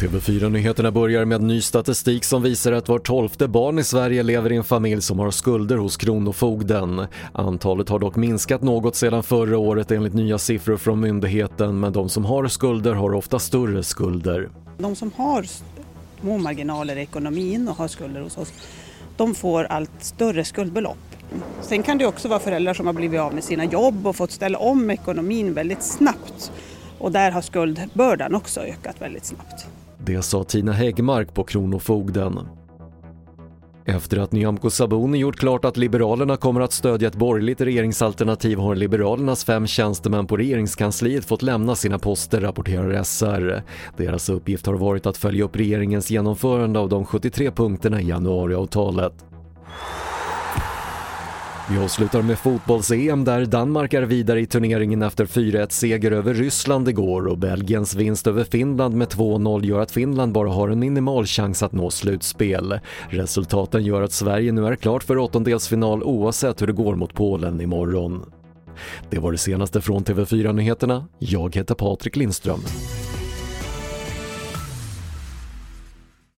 TV4-nyheterna börjar med ny statistik som visar att var tolfte barn i Sverige lever i en familj som har skulder hos Kronofogden. Antalet har dock minskat något sedan förra året enligt nya siffror från myndigheten men de som har skulder har ofta större skulder. De som har små marginaler i ekonomin och har skulder hos oss, de får allt större skuldbelopp. Sen kan det också vara föräldrar som har blivit av med sina jobb och fått ställa om ekonomin väldigt snabbt. Och där har skuldbördan också ökat väldigt snabbt. Det sa Tina Häggmark på Kronofogden. Efter att Nyamko Sabuni gjort klart att Liberalerna kommer att stödja ett borgerligt regeringsalternativ har Liberalernas fem tjänstemän på regeringskansliet fått lämna sina poster, rapporterar SR. Deras uppgift har varit att följa upp regeringens genomförande av de 73 punkterna i januariavtalet. Vi avslutar med fotbolls-EM där Danmark är vidare i turneringen efter 4-1 seger över Ryssland igår och Belgiens vinst över Finland med 2-0 gör att Finland bara har en minimal chans att nå slutspel. Resultaten gör att Sverige nu är klart för åttondelsfinal oavsett hur det går mot Polen imorgon. Det var det senaste från TV4 Nyheterna. Jag heter Patrik Lindström.